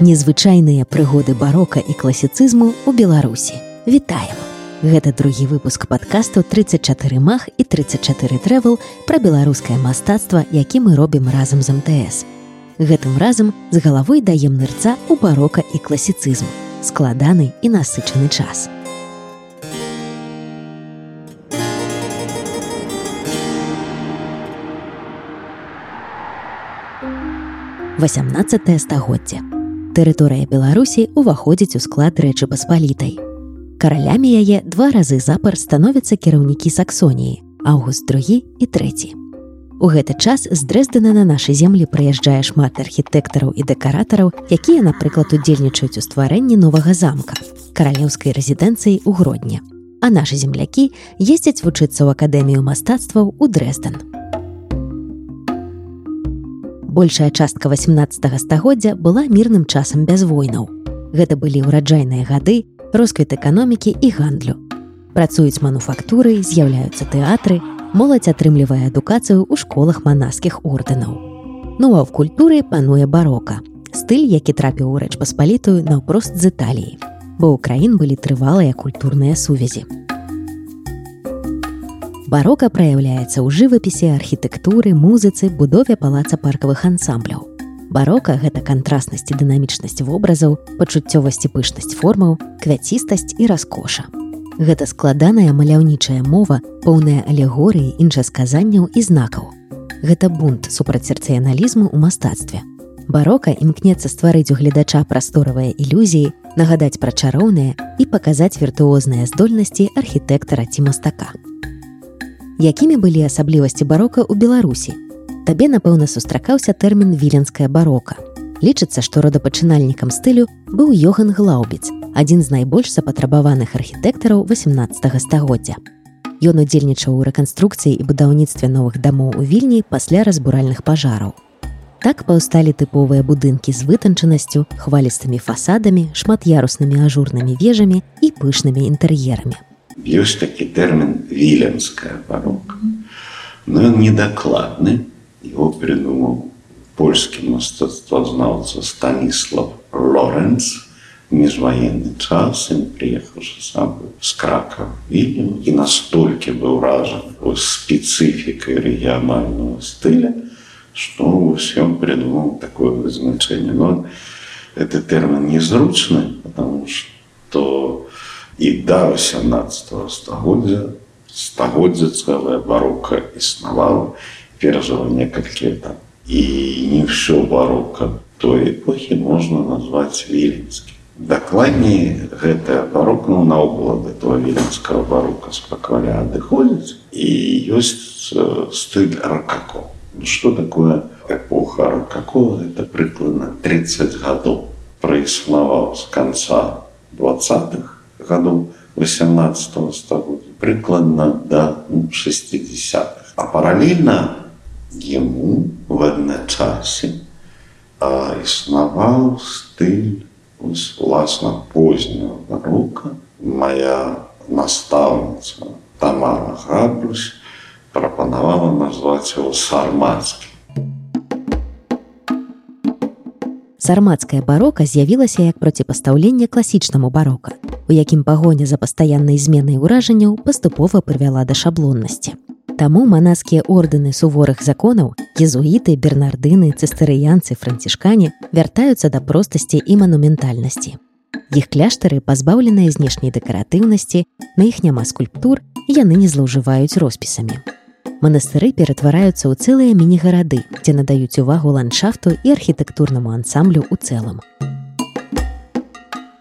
Незвычайныя прыгоды барока і класіцызму ў Беларусі. Вітаем! Гэта другі выпуск падкасту 34 мах і 34 трэвел пра беларускае мастацтва, які мы робім разам з МТС. Гэтым разам з галавой даем нырца ў барока і класіцызм. складаны і насычаны час. 18 стагоддзя. Тэрыторыя Беларусі ўваходзіць у склад рэчы паспалітай. Каралямі яе два разы запар становяцца кіраўнікі саксоніі, Аўгуст другі і трэці. У гэты час з дрэздана на нашай землі прыязджае шмат архітэктараў і дэкаратараў, якія, напрыклад, удзельнічаюць у стварэнні новага замка, каралеўскай рэзідэнцыі ў гродні. А нашы землякі ездзяць вучыцца ў акадэмію мастацтваў у дрэздан большая частка 18 стагоддзя была мірным часам без войнаў. Гэта былі ўраджайныя гады, росквіт эканомікі і гандлю. Працуюць мануфактуры, з'яўляюцца тэатры, моладзь атрымлівае адукацыю ў школах манаскіх ордэнаў. Ну а ў культуры пануе барока. Стыль, які трапіў у рэч паспалітую наўпрост з Італіі. Бо ў краін былі трывалыя культурныя сувязі. Барока праяўляецца ў жывапісе архітэктуры, музыцы, будове палаца паркавых ансамбляў. Барока гэта кантраснасць і дынамічнасць вобразаў, пачуццёвасць і пышнасць формаў, квяцістасць і раскоша. Гэта складаная маляўнічая мова, поўная алегорыі, іншасказанняў і знакаў. Гэта бунт супрацьсерцыяналізму ў мастацтве. Барока імкнецца стварыць у гледача прасторавыя ілюзіі, нагадаць пра чароўныя і паказаць віртуозныя здольнасці архітэктара ці мастака якімі былі асаблівасці барока ў беларусі табе напэўна сустракаўся тэрмін віленская барока лічыцца што родапачынальнікам стылю быў йоган глаубіц адзін з найбольш запатрабаваных архітэктараў 18 стагоддзя. Ён удзельнічаў у рэканструкцыі і будаўніцтве новых дамоў у вільні пасля разбуральных пажараў. Так паўсталі тыповыя будынкі з вытанчанасцю хвалістымі фасадамі шмат'яруснымі ажурнымі вежамі і пышнымі інтэр'ерамі ёсць такі тэрмін віленская барока но ён недакладны его придумаў польскі мастацтвазнаўца станіслав лоренц міжваенны час ім приехаўшы сам з крака вільню і настолькі быў ражан спецыфікай рэгіянального стыля что ўсём придумаў такое вызначэнне но это тэрмін незручны потому что і да 18 стагоддзя стагоддзя цэлая барока існавала перажыла некалькі там і не ўсё барока той эпохі можна назваць віленскі дакладней гэтая барокна наогул да этого віленскага барока спакваля адыходзіць і ёсць стыль ракако. Что такое эпоха ракако? Это прыкладна 30 гадоў праіснаваў з конца двадцатых гадоў 18 стагоддзя прыкладна до 60 а паралельна ему в адначасе існаваў стыль власна позняга барока моя настаўніца тамара граблюсь прапанавала назваць его сармацкі Сармацкая барока з'явілася як проціпастаўленне класічнаму барока у якім пагоня за пастаяннай зменай ўражанняў паступова прывяла да шаблоннасці. Таму манаскія ордэны суворых законаў, езуіты, бернардыны, цыстарыянцы, францішкане вяртаюцца да простасці і манументальнасці. Іх кляштары пазбаўленыя знешняй дэкаратыўнасці, на іх няма скульптур яны не злоўжываюць роспісамі. Манастыры ператвараюцца ў цэлыя міні-гарады, дзе надаюць увагу ландшафту і архітэктурнаму ансамблю ў цэлым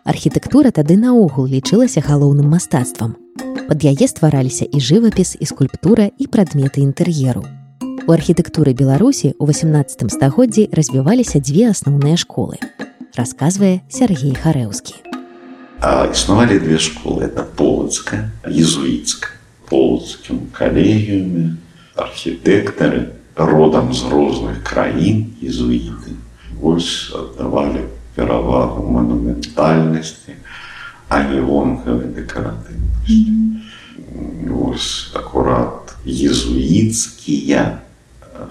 архітэктура тады наогул лічылася галоўным мастацтвам. Пад яе ствараліся і жывапіс і скульптура і прадметы інтэр'еру. У архітэктуры Беларусі ў 18 стагоддзі развіваліся дзве асноўныя школы. Расказвае Сергей Харэўскі. Існавалі две школы это полацкая, езуіцкая, полацкім калегіуме, архітэктары родам з розных краін езуіты. Вось аддавалі перавагу манументальнасці, а не вонкавай дэкаратыўнасці. Вось акурат езуіцкія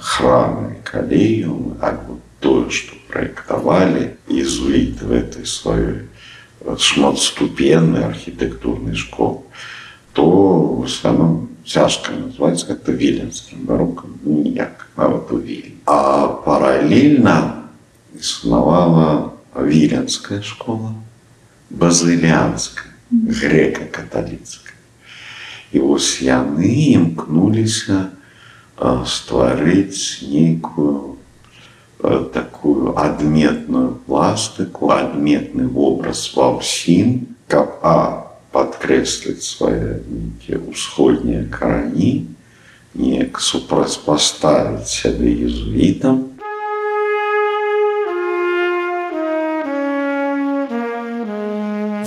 храмы калеюмы альбо то, что проектовали иезуиты в этой своей шматступенной архитектурной школы, то в основном тяжко назвать это виленским бароком, ну, а вот у Виль. А параллельно существовала Виленская школа, базылянская, греко-католицкая. И вот яны имкнулись стварыць нейкую такую адметную пластыку, адметны вобраз ва ўсім, каб а падкрэсліць свае нейкія ўсходнія карані, неяк супрацьпаставіць сябе езуітам.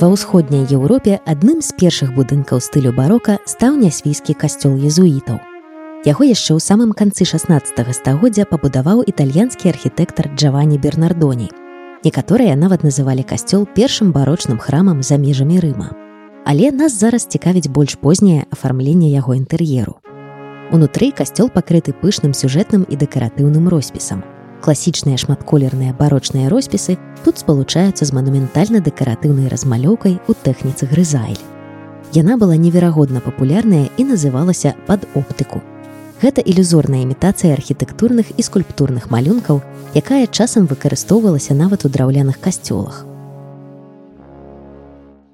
Ва ўсходняй Еўропе адным з першых будынкаў стылю барока стаў нясвійскі касцёл езуітаў. Яго яшчэ ў самым канцы 16 стагоддзя пабудаваў італьянскі архітэктар Джавані Бернардоні. Некаторыя нават называлі касцёл першым барочным храмам за межамі рыма. Але нас зараз цікавіць больш познее афармленне яго інтэр'еру. Унутры касцёл пакрыты пышным сюжэтным і дэкаратыўным роспісам. Класічныя шматколерныя барочныя роспісы тут спалучаюцца з манументальна-дэкаратыўнай размалёўкай у тэхніцы грызайль. Яна была неверагодна папулярная і называлася пад оптыку Гэта ілюзорная імітацыя архітэктурных і скульптурных малюнкаў, якая часам выкарыстоўвалася нават у драўляных касцёлах.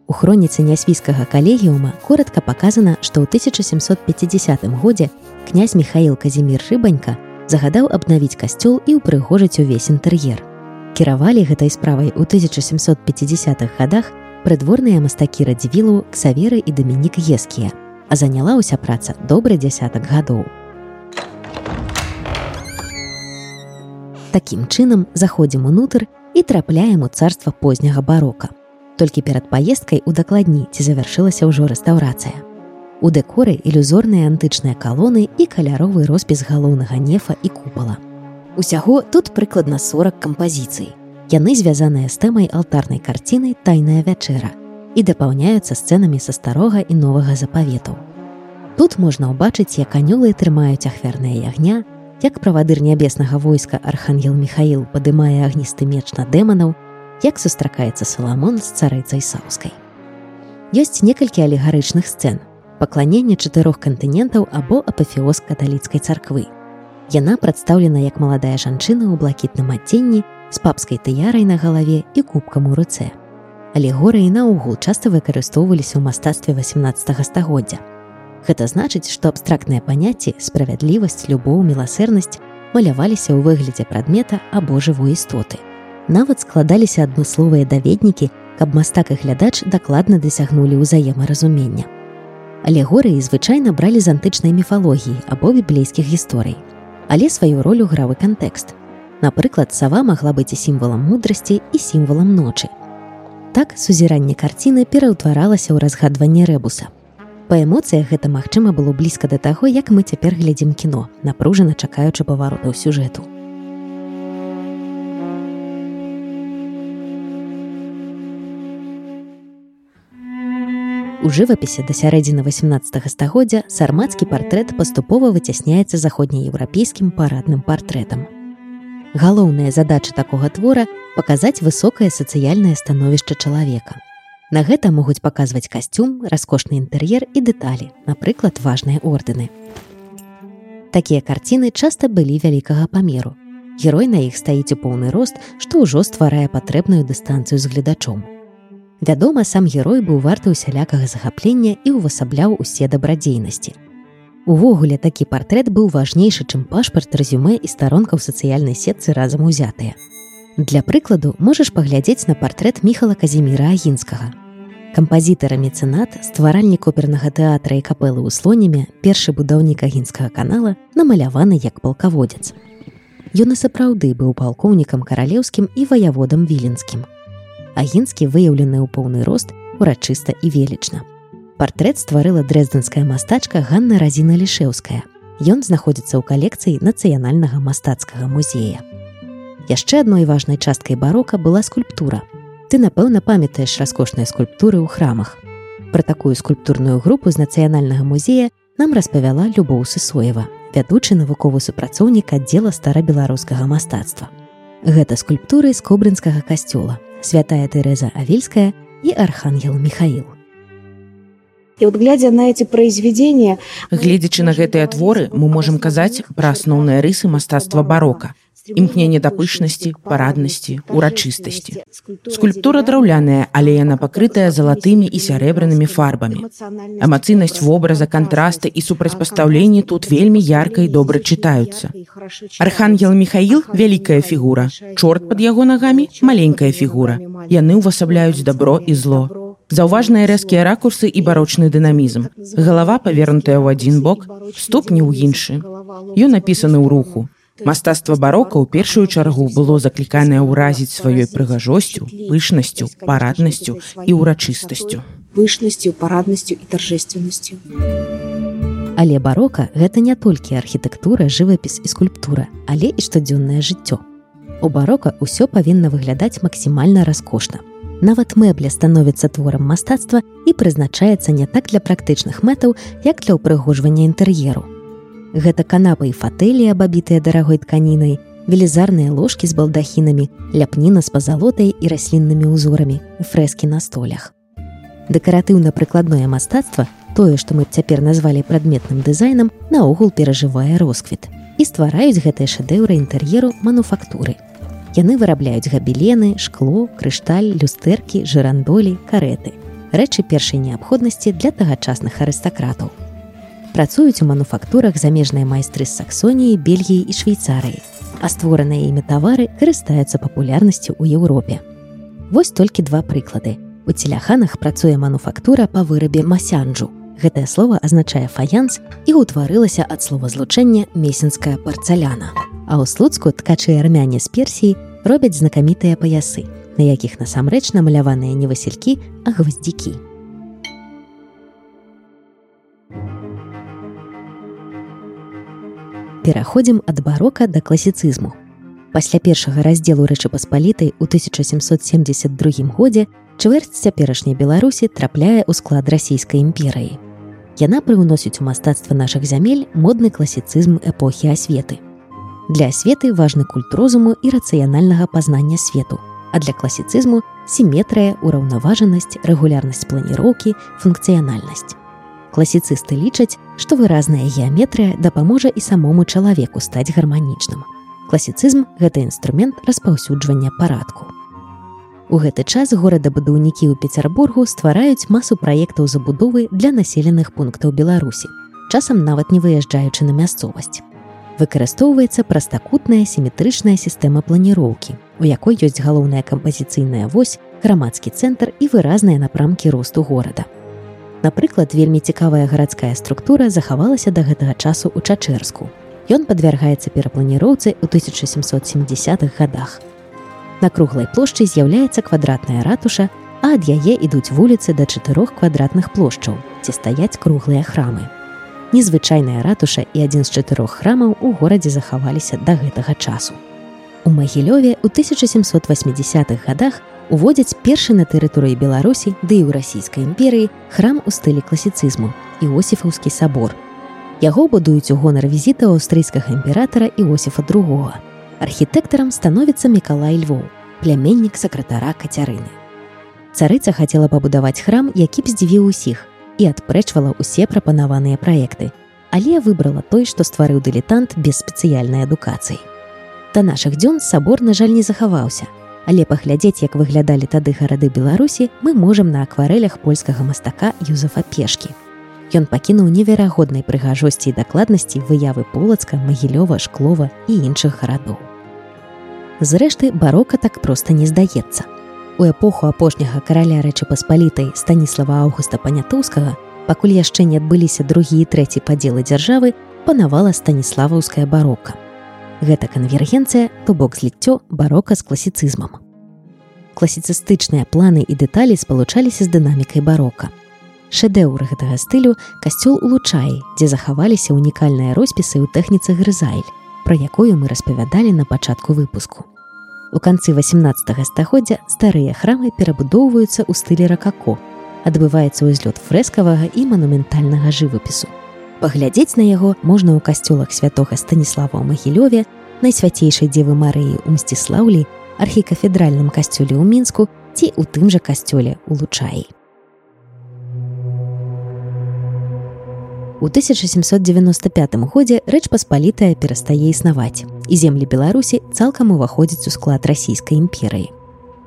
У хроніцы нясвійскага калегіума коротко паказана, што ў 1750 годзе князь Михаил Казімір Рыбанька загадаў абнавіць касцёл і ўпрыгожыць увесь інтэр'ер. Кіравалі гэтай справай у 1750-х годах прыдворныя мастакі радзівілу ксаверы і дамінік ескія, а заняла ўся праца добры дзясятак гадоў. Такім чынам заходзім унутр і трапляем у царства позняга барока. Толькі перад паездкай удакладні, ці завяршылася ўжо рэстаўрацыя. У дэкоры ілюзорныя антычныя калоны і каляровы роспіс галоўнага нефа і купала. Усяго тут прыкладна 40 кампазіцый. Яны звязаныя з тэмай алтарнай карціны тайная вячэра і дапаўняюцца сцэнамі са старога і новага запаветаў. Тут можна ўбачыць, як анёлы трымаюць ахвярныя ягня, як правадыр нябеснага войска архангел Михаил падымае агністы меч на дэманаў, як сустракаецца саламон з царыцай саўскай. Ёсць некалькі алегарычных сцэн, пакланення чатырох кантынентаў або апафеоз каталіцкай царквы. Яна прадстаўлена як маладая жанчына ў блакітным адценні з папскай тыярай на галаве і кубкам у руцэ. Алегорыі наогул часта выкарыстоўваліся ў мастацтве 18 стагоддзя. Гэта значыць, што абстрактныя паняцці справядлівасць, любоў, міласэрнасць маляваліся ў выглядзе прадмета або жывой істоты. Нават складаліся адмысловыя даведнікі, каб мастак і глядач дакладна дасягнулі ўзаемаразумення. Алегорыі звычайна бралі з антычнай міфалогіі або біблейскіх гісторый. Але сваю ролю гравы кантэкст. Напрыклад, сава магла быць і сімвалам мудрасці і сімвалам ночы. Так сузіранне карціны пераўтваралася ў разгадванне рэбуса. Па эмоцыях гэта магчыма было блізка да таго, як мы цяпер глядзім кіно, напружана чакаючы паваротаў сюжэту. У жывапісе да сярэдзіны 18 стагоддзя сармацкі партрэт паступова выцясняецца заходнееўрапейскім парадным партрэтам. Галоўная задача такога твора паказаць высокае сацыяльнае становішча чалавека. На гэта могуць паказваць касцюм, раскошны інтэр'ер і дэталі, напрыклад, важныя ордэны. Такія карціны часта былі вялікага памеру. Герой на іх стаіць у поўны рост, што ўжо стварае патрэбную дыстанцыю з гледачом. Вядома, сам герой быў варты усялякага захаплення і ўвасабляў усе дабрадзейнасці. Увогуле такі партрэт быў важнейшы, чым пашпарт рэзюме і старонка ў сацыяльнай сетцы разам узятыя. Для прыкладу можаш паглядзець на партрэт міхала казіміра агінскага. Кампазітара мецэнат, стваральнік опернага тэатра і капелы ў слонямі, першы будаўнік агінскага канала намаляваны як палкаводзец. Ён і сапраўды быў палкоўнікам каралеўскім і ваяводам віленскім. Агінскі выяўлены ў поўны рост урачыста і велічна. Партрэт стварыла дрэздэнская мастачка Ганна Разіна Лішеўская. Ён знаходзіцца ў калекцыі нацыянальнага мастацкага музея. Яшчэ адной важнай часткай барока была скульптура. Ты, напэўна, памятаеш раскошныя скульптуры ў храмах. Пра такую скульптурную групу з нацыянальнага музея нам распавяла Любоў Сысоева, вядучы навуковы супрацоўнік аддзела старабеларускага мастацтва. Гэта скульптуры з кобрынскага касцёла, святая Тэрэза Авельская і архангел Михаил. І вот глядзя на эти произведения гледзячы на гэтыя творы мы можам казаць пра асноўныя рысы мастацтва барока імкненне да пышнасці параднасці урачыстасці скульптура драўляная але яна пакрытая залатымі і сярэбранымі фарбамі эмацыйнасць вобраза кантрасты і супрацьпастаўленні тут вельмі ярка і добра чытаюцца архангел михаил вялікая фігура чорт под яго нагамі маленькая фігура яны ўвасабляюць добро і зло. Заўважныя рэзкія ракурсы і барочны дынамізм галава павернутая ў адзін бок ступні ў іншы ён напісаны ў руху Мастацтва барока ў першую чаргу было закліканае ўразіць сваёй прыгажосцю, пышнасцю, параднасцю і ўрачыстасцю. пышнасцю, параднасцю і торжественнасцю. Але барока гэта не толькі архітэктура, жывапіс і скульптура, але і штодзённае жыццё. У барока ўсё павінна выглядаць максімальна раскошна. Нават мэбля становіцца творам мастацтва і прызначаецца не так для практычных мэтаў, як для ўпрыгожвання інтэр'еру Гэта канапы і фатэлі, абабітыя дарагой тканінай, велізарныя ложкі з балдахінамі, ляпніна з пазалотай і расліннымі ўзорамі, фрэскі на столях. Дэкаратыўна-прыкладное мастацтва, тое, што мы цяпер назвалі прадметным дызайнам, наогул перажывае росквіт і ствараюць гэтыя шэдэўры інтэр'еру мануфактуры. Яны вырабляюць габелены, шкло, крышталь, люстэркі, жырандолі, кареты. рэчы першай неабходнасці для тагачасных арыстакратаў працуюць у мануфактурах замежныя майстры з саксоніі бельгіі і швейцарыі. А створаныя імі тавары карыстаюцца папулярнасцю ў еўропе. Вось толькі два прыклады. У целяханах працуе мануфактура па вырабе масянджу. Гэтае слово азначае фаянс і ўтварылася ад словазлучэння месенская парцаляна а ў слуцку ткачы армяне з персіі робяць знакамітыя паясы на якіх насамрэч намаляваныя не васількі а гвоздзікі пераходзім ад барока да класіцызму. Пасля першага раздзелу рэчы паспалітай у 1772 годзе чвэрць цяперашняй Беларусі трапляе ў склад расійскай імперыі. Яна прыўносіць у мастацтва нашых зямель модны класіцызм эпохі асветы. Для асветы важны культ розуму і рацыянальнага пазнання свету, а для класіцызму сіметрыя, ураўнаважанасць, рэгулярнасць планіроўкі, функцыянальнасць класіцысты лічаць, што выразная геаметрыя дапаможа і самому чалавеку стаць гарманічным. Класіцызм гэта інструмент распаўсюджвання парадку. У гэты час горадабудаўнікі ў Пецярбургу ствараюць масу праектаў забудовы для населеных пунктаў Беларусі, часам нават не выязджаючы на мясцовасць. Выкарыстоўваецца прастакутная сіметрычная сістэма планіроўкі, у якой ёсць галоўная кампазіцыйная вось, грамадскі цэнтр і выразныя напрамкі росту горада. Напрыклад, вельмі цікавая гарадская структура захавалася да гэтага часу ў Чачэрску. Ён падвяргаецца перапланіроўцы ў 1770-х годах. На круглай плошчы з'яўляецца квадратная ратуша, а ад яе ідуць вуліцы да чатырох квадратных плошчаў, дзе стаяць круглыя храмы. Незвычайная ратуша і адзін з чатырох храмаў у горадзе захаваліся да гэтага часу. У Магілёве ў 1780-х годах уводзяць першы на тэрыторыі Беларусі ды і ў расійскай імперыі храм у стылі класіцызму іосифаўскі сабор. Яго будуюць у гонар візіта аўстрыйскага імператара Іосифа II. Архітэктарам становіцца Мікалай Львоў, пляменнік сакратара кацярыны. Царыца хацела пабудаваць храм, які б здзівіў усіх і адпрэчвала ўсе прапанаваныя праекты, але выбрала той, што стварыў дылетант без спецыяльнай адукацыі. Да нашых дзён сабор, на жаль, не захаваўся, Але паглядзець, як выглядалі тады гарады Беларусі, мы можам на акварэлях польскага мастака Юзафа пешкі. Ён пакінуў неверагоднай прыгажосці і дакладнасці выявы полацка, магілёва, шклова і іншых гарадоў. Зрэшты, барока так проста не здаецца. У эпоху апошняга караля рэчы паспалітай станіслава Аўгуста панятоўскага, пакуль яшчэ не адбыліся другі і трэці падзелы дзяржавы, панавала станіславаўская барока. Гэта канвергенцыя, то бок зліццё барока з класіцызмам. Класіцыстычныя планы і дэталі спалучаліся з дынамікай барока. Шэдэўр гэтага стылю касцёл улучаі, дзе захаваліся унікальныя роспісы ў тэхніцы грызайль, пра якую мы распавядалі на пачатку выпуску. У канцы 18 стагоддзя старыя храмы перабудоўваюцца ў стылі ракако. адбываецца ўзлёт фрэскавага і манументальнага жывапісу. Паглядзець на яго можна ў касцёлах святога станіслава ў магілёве, найсвяцейшай дзевы Марыі ў мсціслаўлі, архікафедральным касцёле ў мінску ці ў тым жа касцёле ў лучаі. У 1795 годзе рэч паспалітая перастае існаваць і землі беларусі цалкам уваходзіць у склад расійскай імперыі.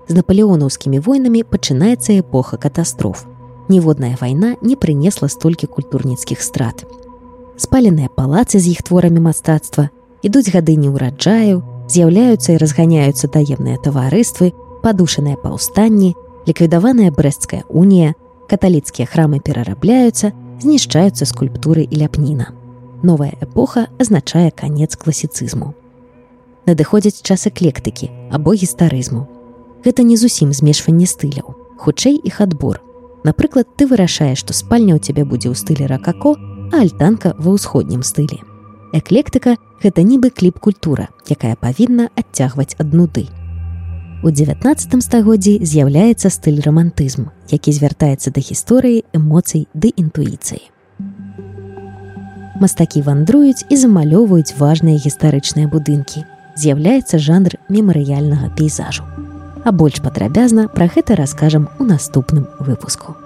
З напалеонаўскімі войнамі пачынаецца эпоха катастроф. Ніводная вайна не прынесла столькі культурніцкіх страт. Спаленыя палацы з іх творамі мастацтва ідуць гады неўраджаю, з'яўляюцца і разганяюцца таемныя таварыствы, падушаныя паўстанні, ліквідаваная брэсцкая унія, каталіцкія храмы перарабляюцца, знішчаюцца скульптуры і ляпніна. Новая эпоха азначае канец класіцызму. Надыходзяць час эклектыкі або гістарызму. Гэта не зусім змешванне стыляў, хутчэй іх адбор. Напрыклад, ты вырашаеш, што спальня ў цябе будзе ў стылі ракако, а альтанка ва ўсходнім стылі. Эклектыка гэта нібы кліп-культура, якая павінна адцягваць ад нуды. У 19 стагоддзі з'яўляецца стыль рамантызм, які звяртаецца да гісторыі, эмоцый ды інтуіцыі. Мастакі вандруюць і замалёўваюць важныя гістарычныя будынкі. З'яўляецца жанр мемарыяльнага пейзажу. А больш падрабязна пра гэта раскажам у наступным выпуску.